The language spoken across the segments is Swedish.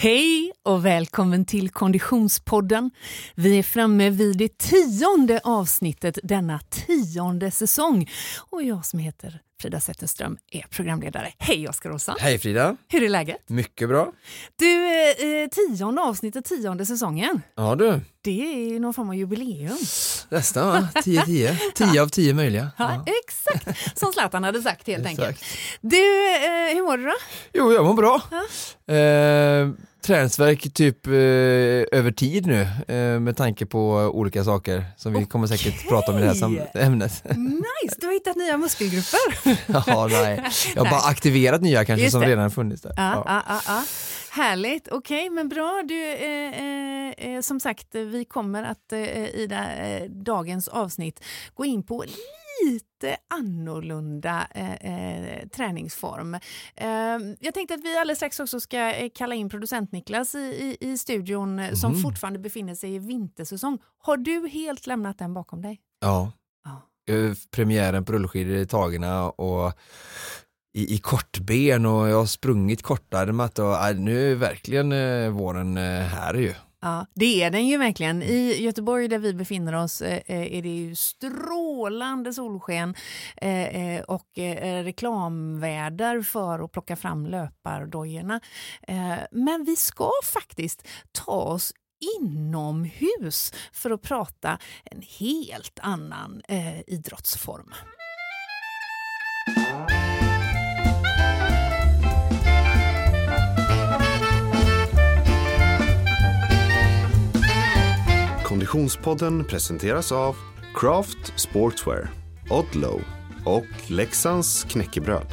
Hej och välkommen till Konditionspodden. Vi är framme vid det tionde avsnittet denna tionde säsong. Och jag som heter Frida Zetterström är programledare. Hej Oskar Olsson! Hej Frida! Hur är läget? Mycket bra. Du, eh, tionde avsnittet, tionde säsongen. Ja du. Det är någon form av jubileum. Nästan va? 10-10. 10 av 10 möjliga. Ja, Ja. Exakt som Zlatan hade sagt helt enkelt. Exakt. Du, eh, hur mår du då? Jo, jag mår bra. Eh, träningsvärk typ eh, över tid nu eh, med tanke på olika saker som vi kommer säkert prata om i det här ämnet. Nice, du har hittat nya muskelgrupper. ja, nej. Jag har bara aktiverat nya kanske Just som det. redan funnits där. Ja, Ja. ja. Ja, ja. Härligt, okej men bra. Du, eh, eh, eh, som sagt, vi kommer att eh, i det, dagens avsnitt gå in på lite annorlunda eh, eh, träningsform. Eh, jag tänkte att vi alldeles strax också ska eh, kalla in producent Niklas i, i, i studion eh, som Mhm. fortfarande befinner sig i vintersäsong. Har du helt lämnat den bakom dig? Ja. Ja. Eh, Premiären på rullskidor är tagna och i, i kortben och jag har sprungit kortärmat och äh, nu är verkligen våren här ju. Ja, det är den ju verkligen. I Göteborg där vi befinner oss eh, eh, är det ju strålande solsken eh, och reklamväder för att plocka fram löpardojorna. Men vi ska faktiskt ta oss inomhus för att prata en helt annan eh, idrottsform. Konditionspodden presenteras av Craft Sportswear, Odlow och Leksands knäckebröd.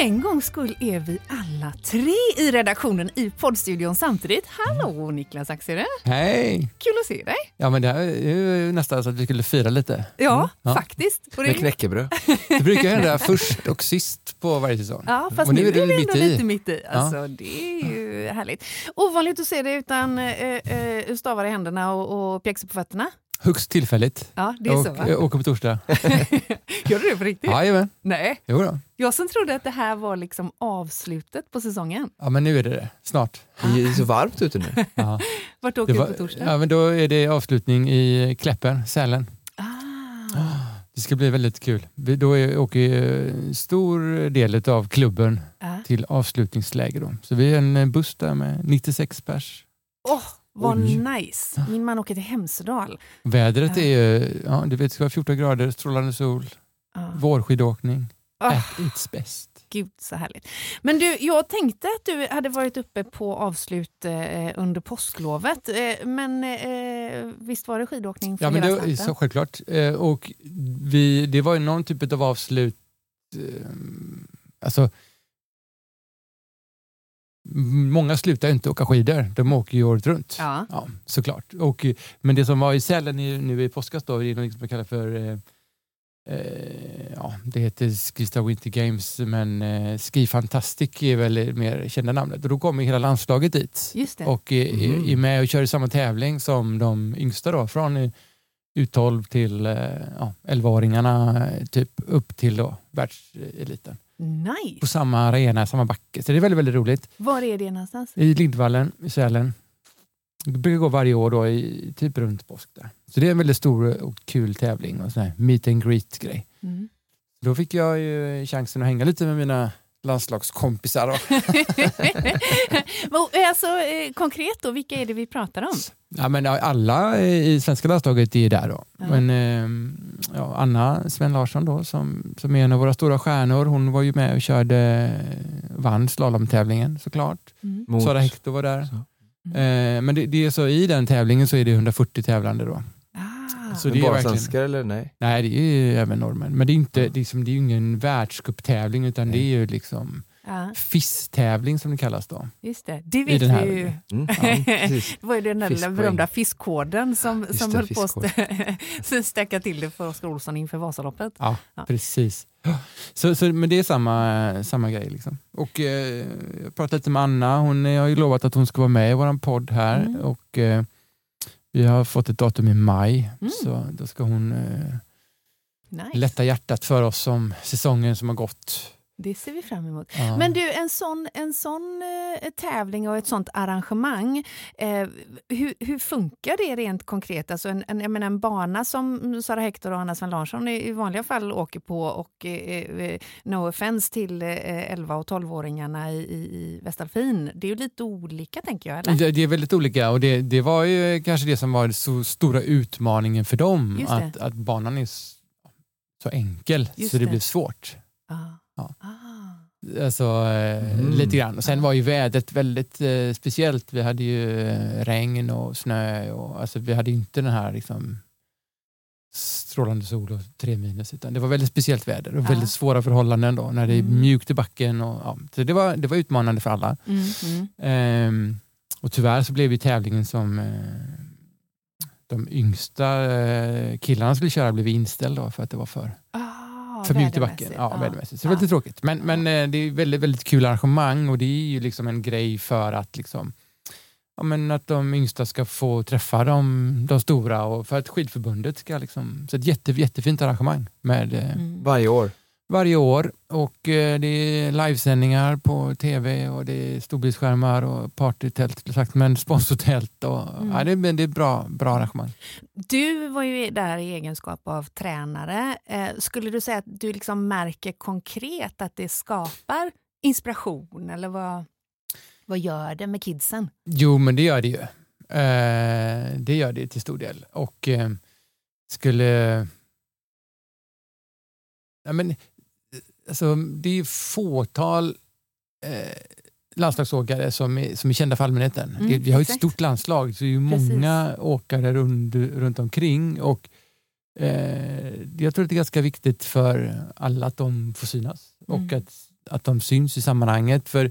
För en gångs skull är vi alla tre i redaktionen i poddstudion samtidigt. Hallå Niklas Axelrod! Hej! Kul att se dig! Ja men det här är ju nästan så att vi skulle fira lite. Ja, Mm, ja. faktiskt. Och det- Med knäckebröd. Det brukar hända först och sist på varje säsong. Ja, fast och nu är vi det ändå lite mitt i. Alltså, Det är ju härligt. Ovanligt att se dig utan eh, eh, stavar i händerna och, och pjäxor på fötterna. Högst tillfälligt. Ja, det är och så va? eh, åker på torsdag. Gör du det på riktigt? Jajamän. Nej. Jo då. Jag som trodde att det här var liksom avslutet på säsongen. Ja men nu är det det. Snart. Det är så varmt ute nu. Ja. Vart åker Det du var, på torsdag? ja men då är det avslutning i Kläppen, Sälen. Ah. Det ska bli väldigt kul. Då är, åker en stor del av klubben Ja. till avslutningsläger. Då. Så vi är en buss där med 96 pers. Åh, vad nice! Min man åker till Hemsedal. Vädret är ju, ja, du vet, det ska vara 14 grader, strålande sol, Ja. vårskidåkning. Ah. At its best. Gud så härligt. Men du, jag tänkte att du hade varit uppe på avslut eh, under påsklovet. Eh, men eh, visst var det skidåkning för Ja, men det, så självklart. Eh, och vi, det var ju någon typ av avslut. Eh, alltså, många slutar ju inte åka skidor, de åker ju året runt. Ja. Ja, såklart. Och, men det som var i Sälen i- nu i påskas då, det är något som jag kallar för eh, eh, ja, det heter Skistar Winter Games, men eh, Ski Fantastic är väl mer kända namnet. Och då kommer hela landslaget dit Just det. och är, Mhm. är med och kör i samma tävling som de yngsta då, från eh, U12 till eh, ja, 11-åringarna eh, typ upp till då världseliten. Nice! På samma arena, samma backe. Så det är väldigt, väldigt roligt. Var är det någonstans? I Lindvallen i Sälen. Det brukar gå varje år då i typ runt påsk där. Så det är en väldigt stor och kul tävling och sån här meet and greet grej. Mm. Då fick jag ju chansen att hänga lite med mina landslagskompisar. Alltså, eh, konkret då, vilka är det vi pratar om? Ja, men alla i svenska landslaget är där då. Ja. Men eh, ja, Anna Sven Larsson då, som, som är en av våra stora stjärnor, hon var ju med och körde, vann slalomtävlingen såklart. Mm. Mot, Sara Hector var där. Eh, men det, det är så i den tävlingen så är det 140 tävlande då. Ah. Så det är bara verkligen- svenskar eller nej? Nej, det är ju även norrmän. Men det är, inte, det är, som, det är ju ingen världscuptävling utan det är ju liksom Ja, FIS-tävling som det kallas då. just det. Det vet den här- vi ju. Mm, ja. Det var ju den där berömda fiskkoden som, Just som det, höll på att stäcka till det för Oskar Olsson inför Vasaloppet. Ja, Ja. precis. Så, så, men det är samma, samma grej. Liksom. Och, eh, jag pratade lite med Anna, hon eh, har ju lovat att hon ska vara med i vår podd här. Mm. Och, eh, Vi har fått ett datum i maj, Mm. så då ska hon eh, Nice. lätta hjärtat för oss om säsongen som har gått. Det ser vi fram emot. Ja. Men du, en sån, en sån eh, tävling och ett sånt arrangemang, eh, hur, hur funkar det rent konkret? Alltså en, en, jag menar, en bana som Sara Hector och Anna Sven Larsson i, i vanliga fall åker på och eh, eh, no offense till eh, 11 och 12-åringarna i, i, Västalfin. Det är ju lite olika tänker jag, eller? Det, det är väldigt olika och det, det var ju kanske det som var den så stora utmaningen för dem. Att, att banan är så enkel Just så det, det. blev svårt. Ah. Ja. Ah. Alltså, Mm. lite grann. Och sen var ju vädret väldigt eh, speciellt. Vi hade ju eh, regn och snö. Och, alltså, vi hade inte den här liksom, strålande sol och tre minus. Utan det var väldigt speciellt väder och väldigt svåra förhållanden då, när det är Mm. mjukt i backen. Och, ja. Så det var, det var utmanande för alla. Mm, mm. Ehm, och tyvärr så blev ju tävlingen som eh, de yngsta eh, killarna skulle köra blev inställd då för att det var för, Ah, för mjukt i backen. Ja, vädermässigt. Så det var lite tråkigt. Men, men eh, det är väldigt, väldigt kul arrangemang och det är ju liksom en grej för att liksom Ja, men att de yngsta ska få träffa de, de stora och för att skidförbundet ska liksom, så ett jätte, jättefint arrangemang med eh, Mm. Varje år. Varje år och eh, det är livesändningar på tv och det är storbildsskärmar och partytält sagt, men sponsortält och Mm. ja, det, är- det är bra, bra arrangemang. Du var ju där i egenskap av tränare. Eh, skulle du säga att du liksom märker konkret att det skapar inspiration eller vad, vad gör det med kidsen? Jo, men det gör det ju. Eh, det gör det till stor del. Och skulle... Ja, men, alltså, det är fåtal eh, landslagsåkare som är, som är kända för allmänheten. Mm, det, vi har ju ett exakt. stort landslag, så det är ju Precis. många åkare runt, runt omkring. Och, eh, jag tror att det är ganska viktigt för alla att de får synas och Mm. att, att de syns i sammanhanget. För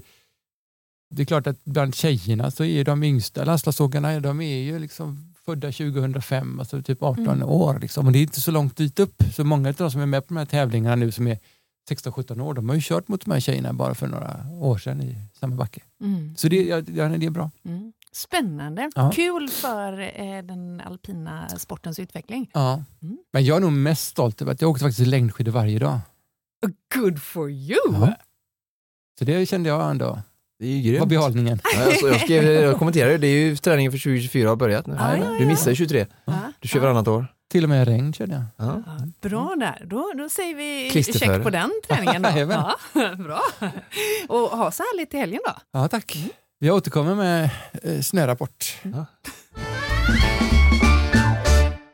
det är klart att bland tjejerna så är de yngsta landslagsåkarna de är ju liksom födda 2005, alltså typ 18 Mm. år. Liksom. Och det är inte så långt dit upp. Så många av de som är med på de här tävlingarna nu som är 16-17 år, de har ju kört mot de här tjejerna bara för några år sedan i samma backe. Mm. Så det, ja, det är bra. Mm. Spännande. Ja. Kul för eh, den alpina sportens utveckling. Ja. Mm. Men jag är nog mest stolt över att jag åkte faktiskt längdskidor varje dag. Good for you! Ja. Så det kände jag ändå Det är ju var grymt. behållningen. Ja, alltså, jag, skrev, jag kommenterade, det är ju träningen för 2024 har börjat nu. Ja, ja, Du missar ju 23. Ja. Du kör varannat år. Till och med regn körde jag. Ja. Ja, bra där. Då, då säger vi check på den träningen. Då. Ja, bra. Och ha så härligt i helgen då. Ja, tack. Jag återkommer med eh, snörapport.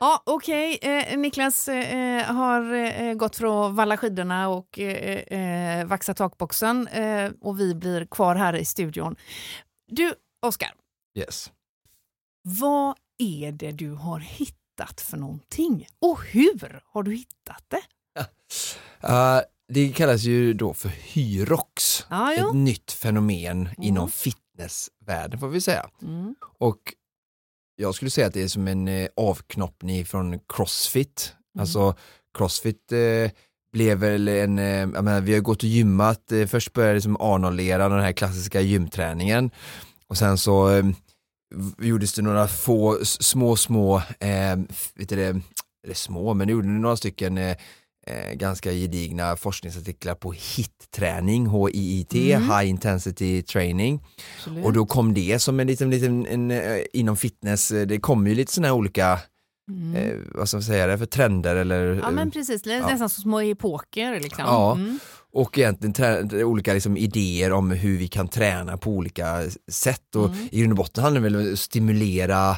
Ja, Okej, eh, Niklas eh, har eh, gått för att valla skidorna och eh, eh, vaxa takboxen eh, och vi blir kvar här i studion. Du, Oskar, Yes. vad är det du har hittat för någonting? Och hur har du hittat det? Uh, det kallas ju då för Hyrox. Ja, jo. Ett nytt fenomen Mm. inom fitnessvärlden får vi säga. Mm. Och jag skulle säga att det är som en eh, avknoppning från Crossfit. Mm. Alltså Crossfit eh, blev väl en, eh, menar, vi har gått och gymmat, eh, först började det som Arnold-eran, den här klassiska gymträningen. Och sen så eh, gjordes det några få små, små, eh, vet du det, eller små, men det gjorde några stycken eh, eh, ganska gedigna forskningsartiklar på HIT-träning, HIIT, Mm. High Intensity Training. Absolut. Och då kom det som en liten, liten en, eh, inom fitness, eh, det kommer ju lite sådana här olika, Mm. eh, vad ska man säga det, för trender eller Ja men precis, det är ja. nästan som små epoker. Liksom. Ja. Mm. Och egentligen olika liksom, idéer om hur vi kan träna på olika sätt och Mm. i grund och botten handlar det väl om att stimulera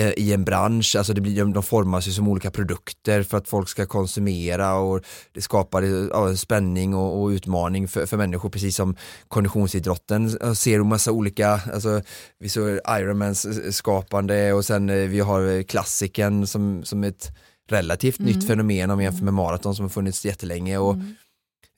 eh, i en bransch, alltså det blir, de, de formas ju som olika produkter för att folk ska konsumera och det skapar ja, spänning och, och utmaning för, för människor precis som konditionsidrotten ser en massa olika, alltså vi såg Ironmans eh, skapande och sen eh, vi har eh, klassiken som, som ett relativt Mm. nytt fenomen om vi jämför med maraton som har funnits jättelänge och Mm.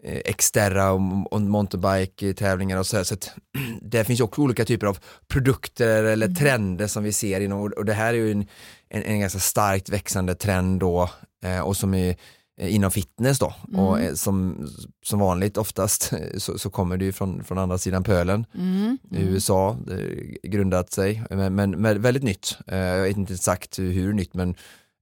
Eh, Xterra och, och mountainbike-tävlingar och så, här, så det finns ju också olika typer av produkter eller Mm. trender som vi ser inom och det här är ju en, en, en ganska starkt växande trend då eh, och som är eh, inom fitness då Mm. och som, som vanligt oftast så, så kommer det ju från, från andra sidan pölen. Mm. i USA, grundat sig, men, men, men väldigt nytt. Jag vet inte exakt hur, hur nytt men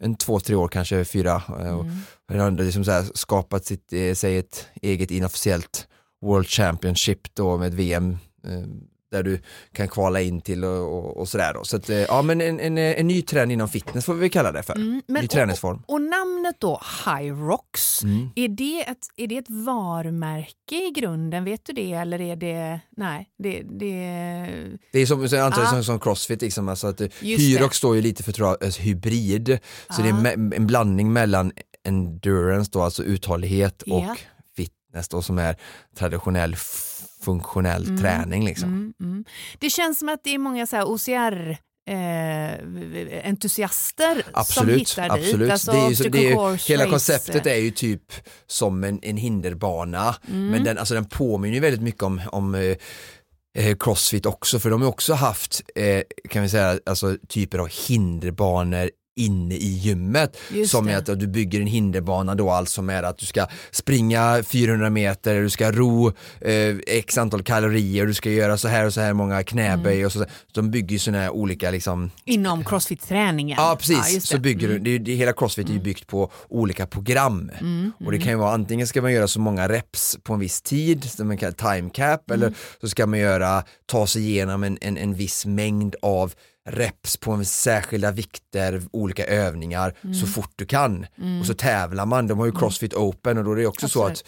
en två, tre år kanske, fyra. eh, Och Mm. det har liksom så här skapat sitt, eh, sig ett eget inofficiellt World Championship då med VM eh, där du kan kvala in till och, och, och sådär då. Så att, eh, ja men en, en, en ny trend inom fitness får vi kalla det för. Mm, ny träningsform. Och namnet då, High Rocks, Mm. är, det ett, är det ett varumärke i grunden? Vet du det? Eller är det... Nej, det... det Det är som, antar Ah. som, som crossfit, liksom, alltså att eh, Hyrox står ju lite för tror jag, alltså, hybrid, så det är Ah. en blandning mellan endurance, då, alltså uthållighet Ja. och fitness då, som är traditionell funktionell Mm. träning. Liksom. Mm, mm. Det känns som att det är många så OCR eh, entusiaster som Absolut, hittar absolut. dit. Alltså det är ju, så, det är ju, hela konceptet är ju typ som en, en hinderbana, Mm. men den, alltså, den påminner ju väldigt mycket om, om eh, eh, Crossfit också, för de har också haft eh, kan vi säga, alltså, typer av hinderbanor inne i gymmet. Just som det. är att du bygger en hinderbana då alltså med att du ska springa 400 meter, du ska ro eh, x antal kalorier, du ska göra så här och så här många knäböj Mm. och så. så de bygger sådana här olika liksom Inom crossfit-träningen. Ja precis, just så det. bygger du, Mm. det, är ju- det, hela crossfit är ju byggt på olika program. Mm, Och det kan ju vara antingen ska man göra så många reps på en viss tid, som man kallar time cap, eller Mm. så ska man göra, ta sig igenom en, en, en viss mängd av reps på särskilda vikter, olika övningar Mm. så fort du kan. Och så tävlar man, de har ju crossfit open och då är det också så Absolut. att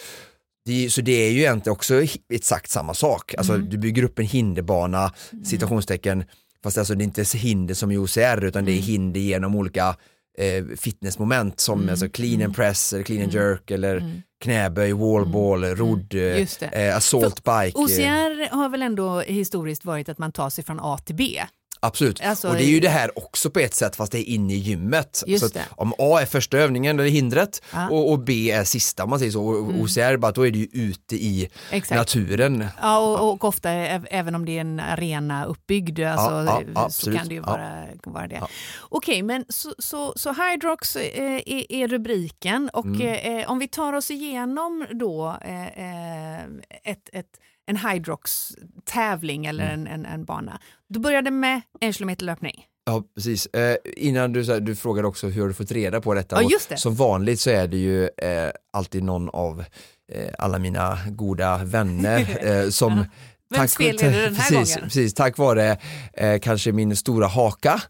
det, så det är ju egentligen också exakt samma sak. Alltså Mm. du bygger upp en hinderbana, citationstecken, fast alltså det är inte hinder som i OCR utan det är Mm. hinder genom olika eh, fitnessmoment som alltså clean and press, eller clean and jerk eller knäböj, wallball, rodd, eh, Mm. Det. eh, assault bike. eh, OCR har väl ändå historiskt varit att man tar sig från A till B. Absolut, Alltså, och det är ju det här också på ett sätt fast det är inne i gymmet. Just så om A är första övningen, det hindret Ja. och, och B är sista om man säger så. Och OCR, bara, då är det ju ute i Exakt. naturen. Ja, och, och ofta även om det är en arena uppbyggd alltså, Ja, så kan det ju vara, vara det. Okej, men så, så, så Hydrox eh, är, är rubriken och Mm. eh, om vi tar oss igenom då eh, ett, ett, en Hydrox-tävling eller Mm. en, en, en bana. Du började med en kilometer löpning. Ja, precis. Eh, innan du, här, du frågade också hur har du fått reda på detta. Ja, just det. Som vanligt så är det ju eh, alltid någon av eh, alla mina goda vänner eh, som Vems fel är det den här precis, gången? Precis, tack vare eh, kanske min stora haka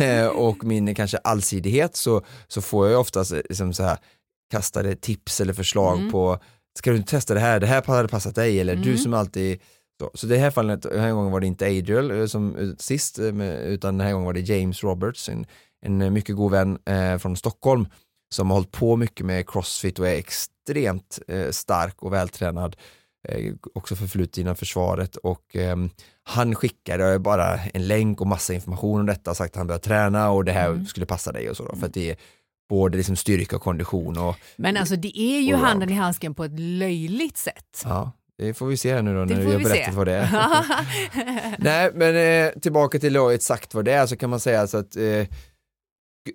eh, och min kanske allsidighet så, så får jag oftast eh, liksom så här, kastade tips eller förslag Mm. på ska du inte testa det här, det här hade passat dig eller du Mm. som alltid så, så det här fallet, den här gången var det inte Adriel eh, som eh, sist, eh, utan den här gången var det James Roberts, en, en mycket god vän eh, från Stockholm som har hållit på mycket med crossfit och är extremt eh, stark och vältränad, eh, också förflutet inom försvaret och ehm, han skickade bara en länk och massa information om detta sagt att han börjar träna och det här Mm. skulle passa dig och så då, för att det är både liksom styrka och kondition och Men alltså det är ju handen i handsken på ett löjligt sätt. ja, det får vi se här nu då Det när jag vi berättat se. vad det är. Nej, men eh, tillbaka till då exakt vad det är så kan man säga alltså att eh,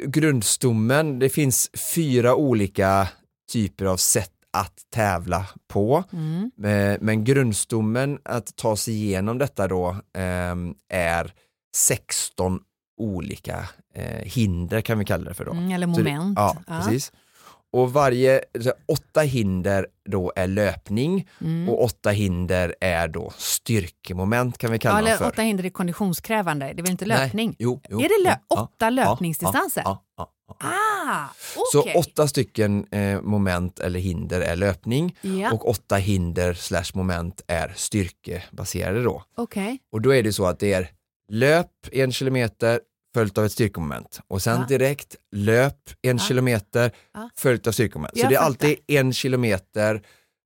grundstommen, det finns fyra olika typer av sätt att tävla på. Mm. Eh, men grundstommen att ta sig igenom detta då ehm, är 16 olika hinder kan vi kalla det för då. Mm, eller Så det- moment. ja, precis. Och varje, så åtta hinder då är löpning Mm. och åtta hinder är då styrkemoment kan vi kalla Ja, eller för. åtta hinder är konditionskrävande, det är väl inte Nej, löpning? Jo, jo, är det lö- ja, åtta ja, löpningsdistanser? Ja, ja, ja, ja. Ah, Så okej. åtta stycken eh, moment eller hinder är löpning Ja, och åtta hinder slash moment är styrkebaserade då. okej. Och då är det så att det är löp en kilometer följt av ett styrkemoment och sen Ja. direkt löp en Ja. kilometer Ja. följt av styrkemoment. Så det är alltid en kilometer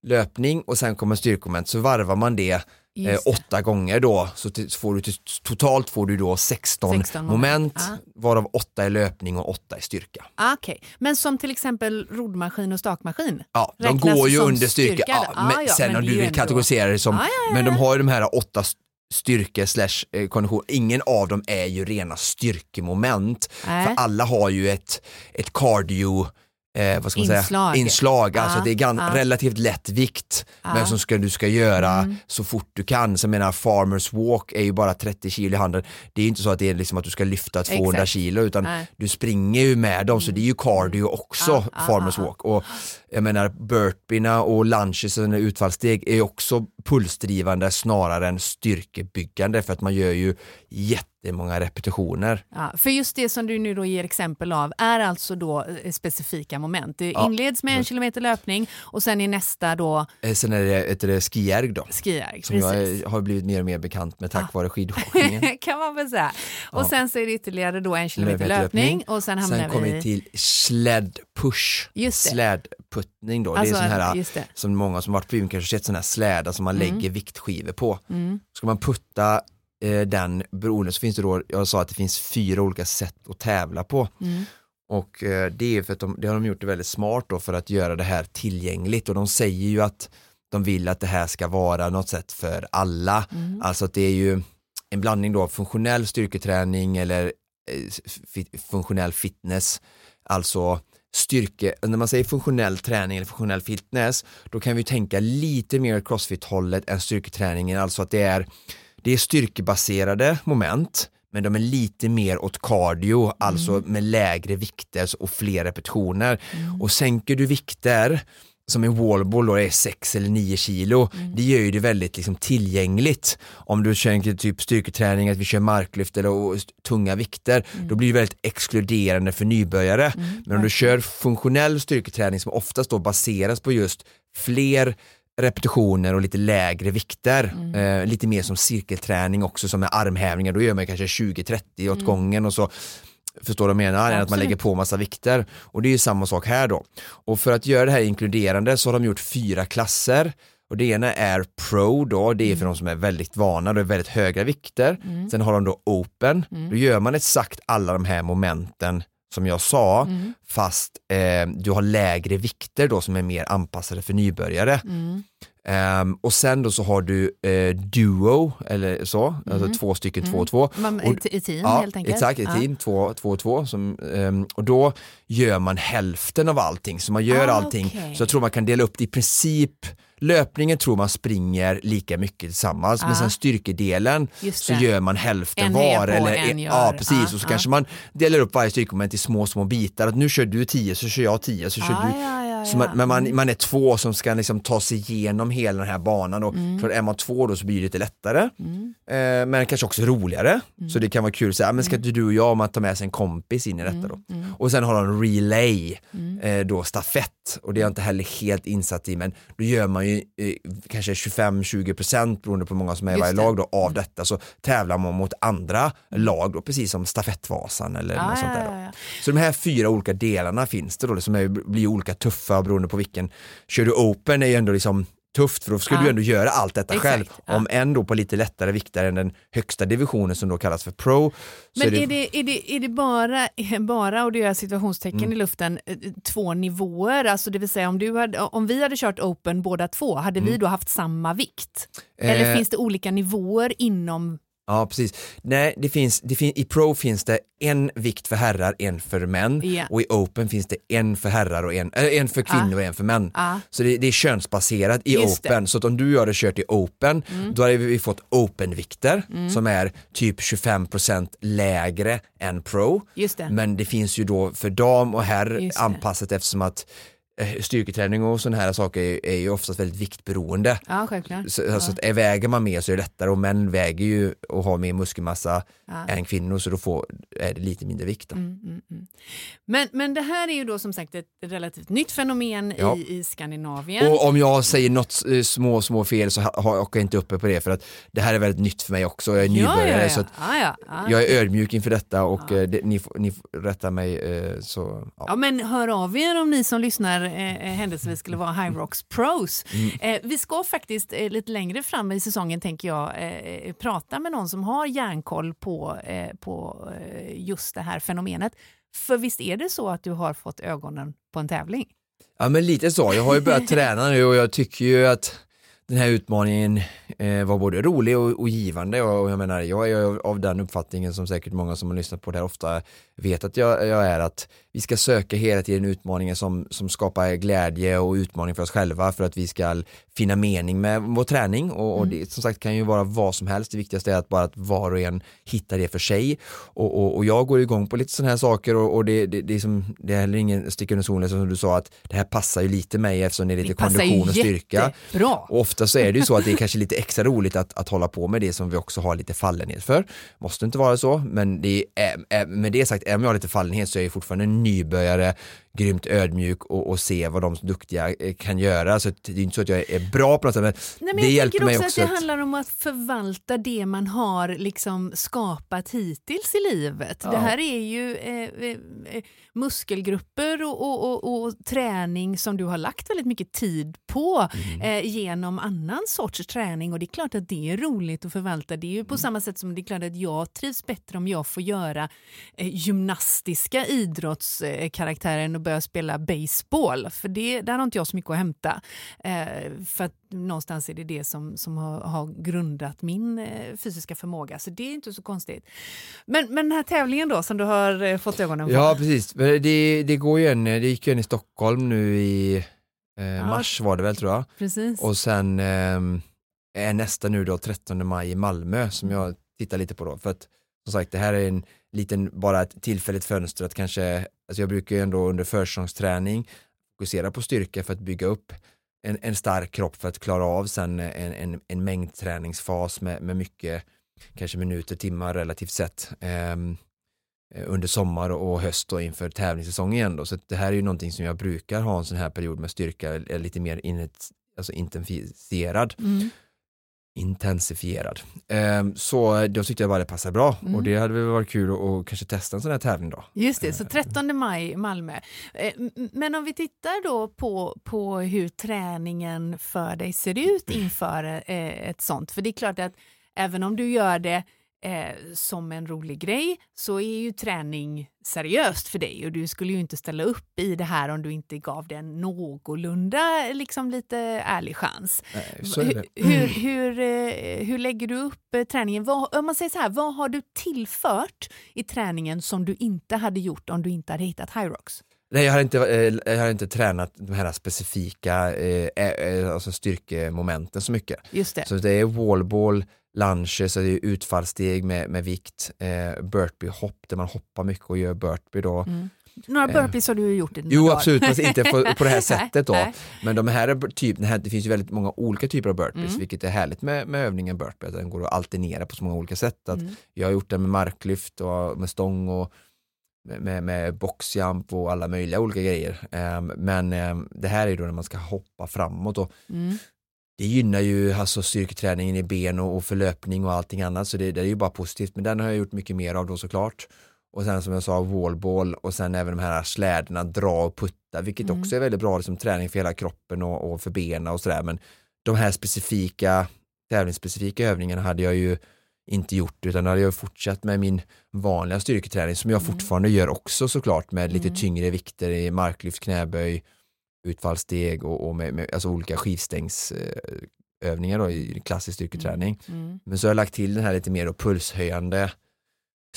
löpning och sen kommer styrkemoment så varvar man det eh, det. åtta gånger då så, till, så får du totalt får du då 16, 16 moment. moment varav åtta är löpning och åtta är styrka. Ah, Okej, men som till exempel roddmaskin och stakmaskin? Ja, de går ju under styrka. styrka? Ah, men sen om det du vill kategorisera det som, Ah, men de har ju de här åtta st- styrke slash eh, kondition, ingen av dem är ju rena styrkemoment. Nej. För alla har ju ett, ett cardio eh, vad ska man Inslag. säga, inslag. Alltså Ja, det är gan- ja. relativt lätt vikt Ja. men som ska, du ska göra Mm. så fort du kan. Så jag menar farmers walk är ju bara 30 kilo i handen. Det är ju inte så att det är liksom att du ska lyfta 200 Exakt. kilo utan Nej. du springer ju med dem så det är ju cardio också, farmers walk. Och jag menar burpeerna och och utfallssteg är också pulsdrivande snarare än styrkebyggande för att man gör ju jättemånga repetitioner. Ja, för just det som du nu då ger exempel av är alltså då eh, specifika moment. Det Ja, inleds med en kilometer löpning och sen är nästa då Eh, Sen är det ett det skijärg då. skijärg. Som jag Precis. är- har blivit mer och mer bekant med tack Ah. vare skidåkningen. kan man väl säga. Och Ja. sen så är det ytterligare då en kilometer Löpning. löpning och sen hamnar Sen kommer vi vi till sled push, Just det. Slädputtning då. Alltså, det är sån här, som många som varit på gym kanske sett sådana här slädar som man Mm. lägger viktskivor på. Mm. Ska man putta eh, den beroende så finns det då, jag sa att det finns fyra olika sätt att tävla på. Mm. Och eh, det är för att de, det har de gjort det väldigt smart då för att göra det här tillgängligt och de säger ju att de vill att det här ska vara något sätt för alla. Mm. Alltså att det är ju en blandning då av funktionell styrketräning eller eh, funktionell fitness. Alltså styrke, när man säger funktionell träning eller funktionell fitness, då kan vi tänka lite mer crossfit-hållet än styrketräningen, alltså att det är, det är styrkebaserade moment, men de är lite mer åt cardio, alltså med lägre vikter och fler repetitioner. Och sänker du vikter, som en wallball då är 6 eller 9 kilo, det gör ju det väldigt liksom tillgängligt. Om du kör typ styrketräning, att vi kör marklyft eller och tunga vikter, då blir det väldigt exkluderande för nybörjare. Men om du kör funktionell styrketräning som oftast då baseras på just fler repetitioner och lite lägre vikter, eh, lite mer som cirkelträning också som med armhävningar, då gör man kanske 20-30 åt gången och så Förstår du vad jag menar? Än att man Absolut. lägger på massa vikter. Och det är ju samma sak här då. Och för att göra det här inkluderande så har de gjort fyra klasser. Och det ena är Pro då, det är för de som är väldigt vana, det är väldigt höga vikter. Sen har de då Open, då gör man exakt alla de här momenten som jag sa, fast eh, du har lägre vikter då som är mer anpassade för nybörjare. Mm. Ehm, och sen då så har du eh, Duo, eller så, alltså två stycken två och två. Man, Och- i, I team Ja, helt enkelt. exakt, Ja. team, två, två och två. Som, ehm, och då gör man hälften av allting, så man gör Ah, allting. okej. Så jag tror man kan dela upp det i princip, löpningen tror man springer lika mycket tillsammans, men Ah. sen styrkedelen så gör man hälften En var. eller, en gör. Ja, precis. Ah, och så ah. kanske man delar upp varje styrkemoment i små, små bitar. Att nu kör du 10 så kör jag 10 så kör Ah, du ja, ja, så man, men man, man är två som ska liksom ta sig igenom hela den här banan och Mm. för är man två då så blir det lite lättare. Eh, men kanske också roligare. Mm. Så det kan vara kul att säga, men ska inte du och jag om att ta med sig en kompis in i detta Mm, då? Och sen har de relay, eh, då stafett och det är jag inte heller helt insatt i men då gör man ju eh, kanske 25-20% beroende på hur många som är i varje det. Mm. lag då, av detta så tävlar man mot andra lag då precis som stafettvasan eller Ja, något sånt där. Då. Så de här fyra olika delarna finns det då, som är, blir olika tuffa beroende på vilken. Kör du open är ju ändå liksom tufft för då ska Ja. du ändå göra allt detta Exakt, själv. ja. Om än då på lite lättare vikter än den högsta divisionen som då kallas för pro. Men är det, är det, är det bara, bara och det gör situationstecken Mm. i luften, eh, två nivåer? Alltså det vill säga om, du hade, om vi hade kört open båda två, hade vi då haft samma vikt? Eller Mm. Eh, finns det olika nivåer inom? Ja precis. Nej, det finns, det fin, i pro finns det en vikt för herrar, en för män Ja. och i open finns det en för herrar och en, äh, en för kvinnor och en för män. Ah. Så det, det är könsbaserat i Just det. Mm. open. Så att om du och jag hade kört i open, då hade vi fått open-vikter som är typ 25% lägre än pro. Just det. Men det finns ju då för dam och herr det. anpassat eftersom att styrketräning och sådana här saker är, är ju oftast väldigt viktberoende. Ja, självklart. Så, alltså att är- väger man mer så är det lättare och män väger ju och har mer muskelmassa Ja. än kvinnor så då får, är det lite mindre vikt. Mm, mm, mm. Men, men det här är ju då som sagt ett relativt nytt fenomen Ja. i, i Skandinavien. Och om jag säger något eh, små, små fel så ha- har jag inte uppe på det för att det här är väldigt nytt för mig också. Jag är nybörjare ja, ja, ja. så att ja, ja, ja. jag är ödmjuk inför detta och eh, det, ni, får, ni rätta mig. Eh, så, ja. Ja, men hör av er om ni som lyssnar eh, eh, händelsevis skulle vara High Rocks pros. Mm. Eh, vi ska faktiskt eh, lite längre fram i säsongen tänker jag eh, prata med någon som har järnkoll på, eh, på eh, just det här fenomenet. För visst är det så att du har fått ögonen på en tävling? Ja men lite så, jag har ju börjat träna nu och jag tycker ju att den här utmaningen eh, var både rolig och, och givande och jag menar jag är av den uppfattningen som säkert många som har lyssnat på det här ofta vet att jag, jag är att vi ska söka hela tiden utmaningar som, som skapar glädje och utmaning för oss själva för att vi ska finna mening med vår träning och, och det som sagt kan ju vara vad som helst. Det viktigaste är att bara att var och en hittar det för sig och, och, och jag går igång på lite sådana här saker och, och det, det, det, är som, det är heller ingen stick under solen som du sa att det här passar ju lite mig eftersom det är lite Det kondition och styrka. jättebra. Och ofta så är det ju så att det är kanske lite extra roligt att, att hålla på med det som vi också har lite fallenhet för. Måste inte vara så, men det är, är, med det sagt, även om jag har lite fallenhet så är jag fortfarande nybörjare, grymt ödmjuk och, och se vad de duktiga eh, kan göra. Så det är inte så att jag är bra på något sätt, men, Nej, men det jag hjälper tänker mig också också att det handlar om att förvalta det man har liksom skapat hittills i livet. Ja. Det här är ju eh, eh, eh, muskelgrupper och, och, och, och träning som du har lagt väldigt mycket tid på Mm. eh, genom annan sorts träning och det är klart att det är roligt att förvalta. Det är ju på Mm. samma sätt som det är klart att jag trivs bättre om jag får göra eh, gymnastiska idrottskaraktärer än att börja spela baseball. För det, där har inte jag så mycket att hämta. Eh, för att någonstans är det det som, som har, har grundat min eh, fysiska förmåga. Så det är inte så konstigt. Men, men den här tävlingen då som du har eh, fått ögonen på. Ja, precis. Det, det går ju en, det gick ju en i Stockholm nu i eh, mars var det väl tror jag. Precis. Och sen ehm, är nästa nu då 13 maj i Malmö som jag tittar lite på då. För att som sagt det här är en liten, bara ett tillfälligt fönster att kanske, alltså jag brukar ju ändå under försäsongsträning fokusera på styrka för att bygga upp en, en stark kropp för att klara av sen en, en, en mängdträningsfas med, med mycket, kanske minuter, timmar relativt sett. Ehm, eh, under sommar och höst och inför tävlingssäsongen igen då. Så det här är ju någonting som jag brukar ha en sån här period med styrka, är lite mer in, alltså intensifierad. Mm. Intensifierad. Ehm, så då tyckte jag bara det passade bra Mm. och det hade väl varit kul att, kanske testa en sån här tävling då. Just det, så 13 maj Malmö. Eh, Men om vi tittar då på, på hur träningen för dig ser ut inför eh, ett sånt. För det är klart att även om du gör det eh, som en rolig grej så är ju träning seriöst för dig och du skulle ju inte ställa upp i det här om du inte gav det en någorlunda liksom lite ärlig chans. Nej, det. Hur, hur, hur, eh, hur lägger du upp eh, träningen? Vad, om man säger så här, vad har du tillfört i träningen som du inte hade gjort om du inte hade hittat Hyrox? Nej, jag har inte, eh, jag har inte tränat de här specifika eh, alltså styrkemomenten så mycket. Just det. Så det är wallball, så det är utfallssteg med, med vikt, eh, burpee-hopp där man hoppar mycket och gör burpee då. Mm. Några burpees har du gjort i dina Jo dagar. absolut, fast inte på, på det här sättet då. Men de här, är typ, det, här, det finns ju väldigt många olika typer av burpees, Mm. vilket är härligt med, med övningen burpee, att den går att alternera på så många olika sätt. Att Mm. Jag har gjort den med marklyft och med stång och med, med, boxjump och alla möjliga olika grejer. Ehm, men ehm, det här är då när man ska hoppa framåt och Mm. Det gynnar ju alltså styrketräningen i ben och, och förlöpning och allting annat så det, det är ju bara positivt men den har jag gjort mycket mer av då såklart och sen som jag sa wallball och sen även de här släderna dra och putta vilket Mm. också är väldigt bra liksom, träning för hela kroppen och, och för benen och sådär men de här specifika tävlingsspecifika övningarna hade jag ju inte gjort utan hade jag fortsatt med min vanliga styrketräning som jag Mm. fortfarande gör också såklart med lite Mm. tyngre vikter i marklyft, knäböj, utfallssteg och, och med, med alltså olika skivstängsövningar då i klassisk styrketräning. Mm. Men så har jag lagt till den här lite mer då pulshöjande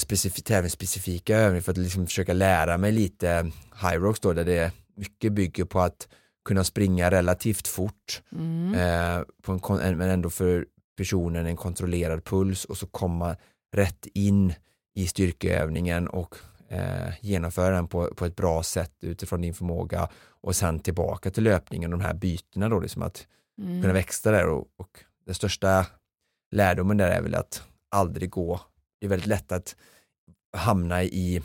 specif- tävlingsspecifika övningar för att liksom försöka lära mig lite high rocks då där det mycket bygger på att kunna springa relativt fort Mm. eh, på en, men ändå för personen en kontrollerad puls och så komma rätt in i styrkeövningen och eh, genomföra den på, på ett bra sätt utifrån din förmåga och sen tillbaka till löpningen, de här bytena då, liksom att Mm. kunna växla där och, och den största lärdomen där är väl att aldrig gå, det är väldigt lätt att hamna i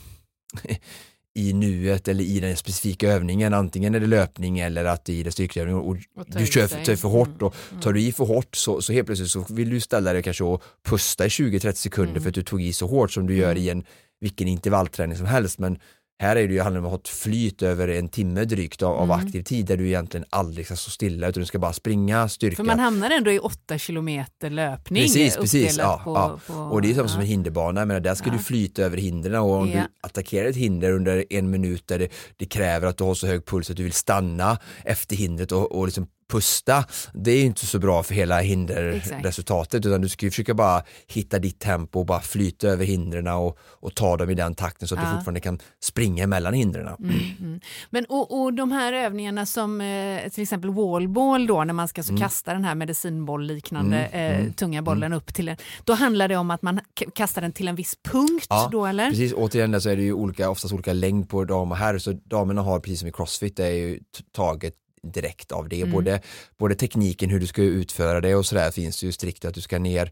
i nuet eller i den specifika övningen, antingen är det löpning eller att det är det styrkeövning och Och du kör för, för hårt och Mm. tar du i för hårt så, så helt plötsligt så vill du ställa dig kanske och pusta i 20-30 sekunder Mm. för att du tog i så hårt som du gör i en vilken intervallträning som helst men här är det ju handlar om att ha ett flyt över en timme drygt av, av Mm. aktiv tid där du egentligen aldrig ska stå stilla utan du ska bara springa, styrka. För man hamnar ändå i åtta kilometer löpning. Precis, precis, ja, på, ja. På, Och det är som, som en hinderbana, men där ska Ja. du flyta över hindren och om Ja. du attackerar ett hinder under en minut där det, det kräver att du har så hög puls att du vill stanna efter hindret och, och liksom pusta, det är ju inte så bra för hela hinderresultatet utan du ska ju försöka bara hitta ditt tempo och bara flyta över hindren och, och ta dem i den takten så att Ja. du fortfarande kan springa mellan hindren. Mm, mm. Men och, och de här övningarna som eh, till exempel wallball då när man ska så kasta den här medicinboll liknande Mm, eh, mm, tunga bollen upp till en, då handlar det om att man kastar den till en viss punkt Ja, då eller? Precis, återigen där så är det ju olika, oftast olika längd på dam och herr så damerna har precis som i crossfit det är ju taget direkt av det. Mm. Både, både tekniken hur du ska utföra det och sådär finns det ju strikt att du ska ner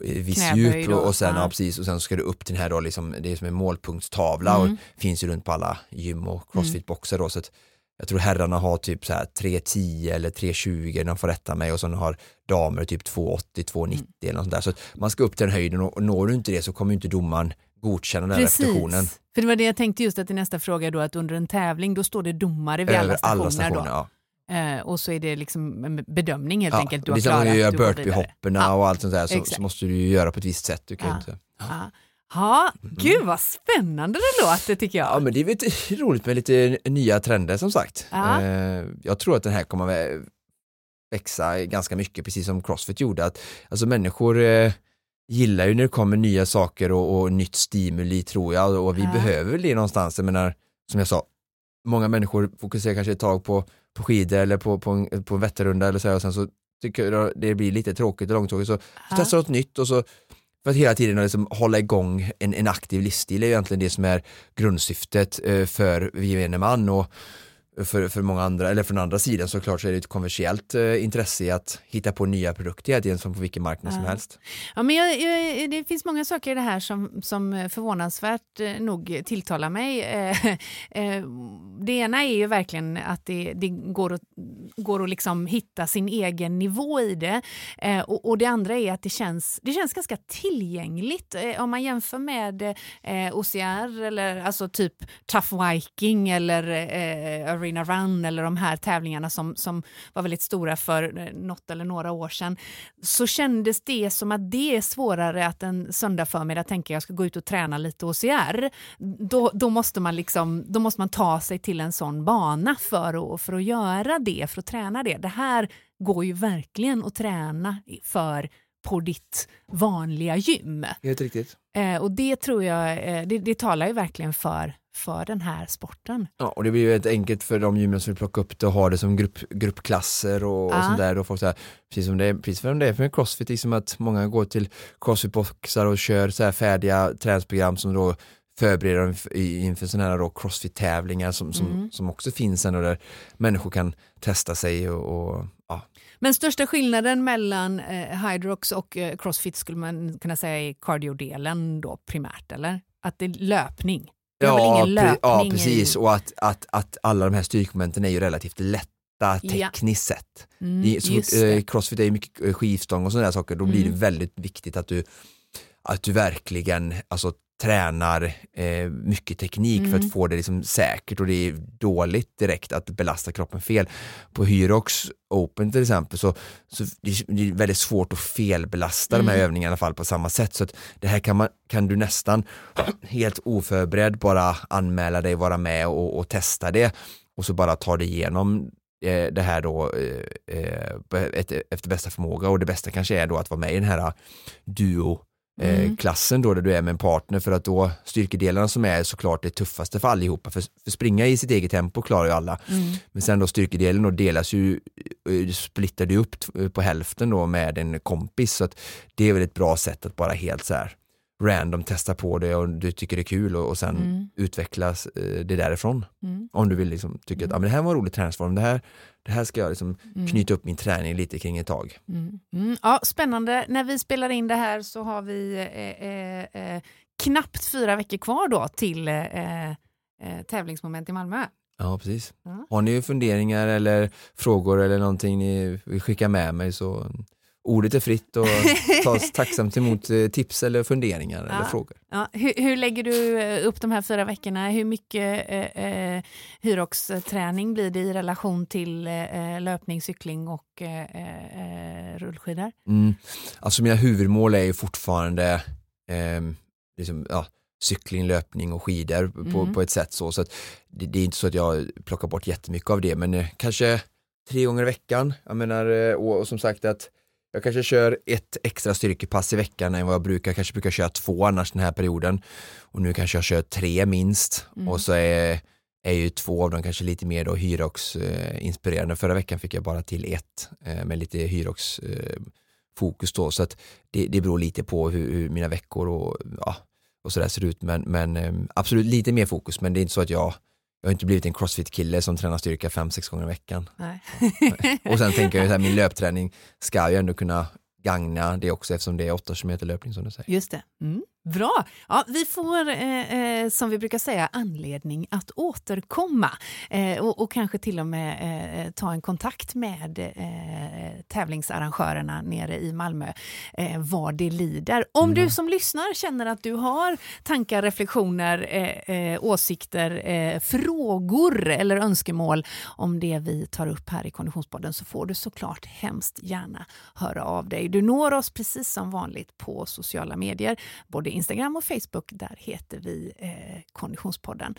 viss Knäböj djup då, och sen, ja. ja. precis, och sen ska du upp till den här då, liksom, det är som en målpunktstavla Mm. och finns ju runt på alla gym och crossfitboxar då så att jag tror herrarna har typ så här 3.10 eller 3.20, de får rätta mig och sen har damer typ 2.80, 2.90 Mm. eller något sånt där. Så man ska upp till den höjden och, och når du inte det så kommer inte domaren godkänna den repetitionen. För det var det jag tänkte just att i nästa fråga då att under en tävling då står det domare vid alla Över stationer, alla stationer. då. Ja. Eh, och så är det liksom en bedömning helt Ja, enkelt. Du har är som när klarat, du gör burpee-hopperna Ja. och allt sånt där så, så måste du ju göra på ett visst sätt. Du kan Ja. inte... Ja. Ja, gud vad spännande det låter tycker jag. Ja men det är väl lite roligt med lite nya trender som sagt. Ja. Eh, jag tror att den här kommer vä- växa ganska mycket precis som Crossfit gjorde. Att, alltså människor eh, gillar ju när det kommer nya saker och, och nytt stimuli tror jag och vi Ja. behöver det någonstans. Jag menar, som jag sa, många människor fokuserar kanske ett tag på, på skidor eller på, på, en, på en Vätternrunda eller så här, och sen så tycker jag det blir lite tråkigt och långtråkigt så Ja. testa något nytt och så för att hela tiden liksom hålla igång en, en aktiv livsstil är ju egentligen det som är grundsyftet eh, för gemene man och för, för många andra, eller från andra sidan såklart så är det ett kommersiellt eh, intresse i att hitta på nya produkter tiden som på vilken marknad som Ja. helst. Ja, men jag, jag, det finns många saker i det här som, som förvånansvärt eh, nog tilltalar mig. Eh, eh, det ena är ju verkligen att det, det går att, går att liksom hitta sin egen nivå i det. Och, och det andra är att det känns, det känns ganska tillgängligt. Om man jämför med OCR eller alltså typ Tough Viking eller Arena Run eller de här tävlingarna som, som var väldigt stora för eh, något eller några år sedan så kändes det som att det är svårare att en söndag förmiddag tänka jag ska gå ut och träna lite OCR. Då, då, måste man liksom, då måste man ta sig till en sån bana för att, för att göra det, för att träna det. Det här går ju verkligen att träna för på ditt vanliga gym. Helt riktigt. Eh, och det tror jag, eh, det, det talar ju verkligen för, för den här sporten. Ja, och det blir ju ett enkelt för de gymmen som vill plocka upp det och ha det som grupp, gruppklasser och, Ja. och sånt där. Och folk så här, precis som det är, precis som det är för crossfit, liksom att många går till crossfitboxar och kör så här färdiga träningsprogram som då förbereder dem inför sådana här crossfit-tävlingar som, som, Mm. som också finns och där människor kan testa sig och, och ja. Men största skillnaden mellan eh, Hydrox och eh, Crossfit skulle man kunna säga är cardiodelen då primärt, eller? Att det är löpning. Väl ingen löpning ja precis och att, att, att alla de här styrkemomenten är ju relativt lätta Ja. tekniskt sett. Mm, så eh, crossfit är ju mycket eh, skivstång och sådana där saker, då blir det Mm. väldigt viktigt att du, att du verkligen alltså, tränar eh, mycket teknik för Mm. att få det liksom säkert och det är dåligt direkt att belasta kroppen fel. På Hyrox Open till exempel så, så det är väldigt svårt att felbelasta de här Mm. övningarna i alla fall på samma sätt så att det här kan, man, kan du nästan helt oförberedd bara anmäla dig, vara med och, och testa det och så bara ta dig igenom eh, det här då eh, eh, efter bästa förmåga och det bästa kanske är då att vara med i den här duo Mm. klassen då där du är med en partner för att då styrkedelarna som är såklart det tuffaste för allihopa för, för springa i sitt eget tempo klarar ju alla Mm. men sen då styrkedelen då delas ju, eh, splittar du upp t- på hälften då med en kompis så att det är väl ett bra sätt att bara helt så här random testa på det och du tycker det är kul och, och sen Mm. utvecklas eh, det därifrån. Mm. Om du vill liksom tycka att ah, men det här var en rolig träningsform, det här, det här ska jag liksom Mm. knyta upp min träning lite kring ett tag. Mm. Mm. Ja, spännande. När vi spelar in det här så har vi eh, eh, eh, knappt fyra veckor kvar då till eh, eh, tävlingsmoment i Malmö. Ja, precis. Har ni funderingar eller frågor eller någonting ni vill skicka med mig så ordet är fritt och tas tacksamt emot eh, tips eller funderingar eller Ja. frågor. Ja, hur, hur lägger du eh, upp de här fyra veckorna? Hur mycket eh, eh, Hyrox-träning blir det i relation till eh, löpning, cykling och eh, eh, rullskidor? Mm. Alltså mina huvudmål är ju fortfarande ehm, liksom, ja, cykling, löpning och skidor på, Mm. på ett sätt så. så det, det är inte så att jag plockar bort jättemycket av det men eh, kanske tre gånger i veckan. Jag menar, eh, och, och som sagt att jag kanske kör ett extra styrkepass i veckan än vad jag brukar, jag kanske brukar köra två annars den här perioden. Och nu kanske jag kör tre minst Mm. och så är, är ju två av dem kanske lite mer då Hyrox eh, inspirerande. Förra veckan fick jag bara till ett eh, med lite Hyrox eh, fokus då så att det, det beror lite på hur, hur mina veckor och, ja, och sådär ser ut men, men eh, absolut lite mer fokus men det är inte så att jag jag har inte blivit en crossfit-kille som tränar styrka fem sex gånger i veckan. Och sen tänker jag att min löpträning ska ju ändå kunna gagna det också eftersom det är 8 km löpning som du säger. Just det. Mm. Bra! Ja, vi får, eh, eh, som vi brukar säga, anledning att återkomma eh, och, och kanske till och med eh, ta en kontakt med eh, tävlingsarrangörerna nere i Malmö eh, vad det lider. Om du som lyssnar känner att du har tankar, reflektioner, eh, eh, åsikter, frågor eller önskemål om det vi tar upp här i Konditionspodden så får du såklart hemskt gärna höra av dig. Du når oss precis som vanligt på sociala medier, både Instagram och Facebook. Där heter vi eh, Konditionspodden.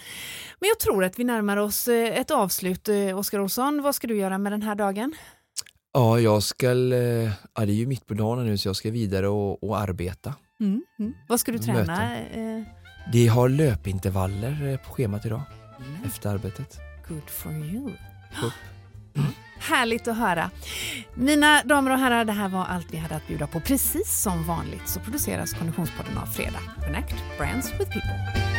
Men jag tror att vi närmar oss eh, ett avslut. Eh, Oskar Olsson, vad ska du göra med den här dagen? Ja, jag ska, eh, ja, det är ju mitt på dagen nu så jag ska vidare och, och arbeta. Mm. Mm. Vad ska du Möten. träna? Eh, Det har löpintervaller på schemat idag efter arbetet. Good for you. Upp. Härligt att höra. Mina damer och herrar, det här var allt vi hade att bjuda på. Precis som vanligt så produceras Konditionspodden av Fredag. Connect Brands with People.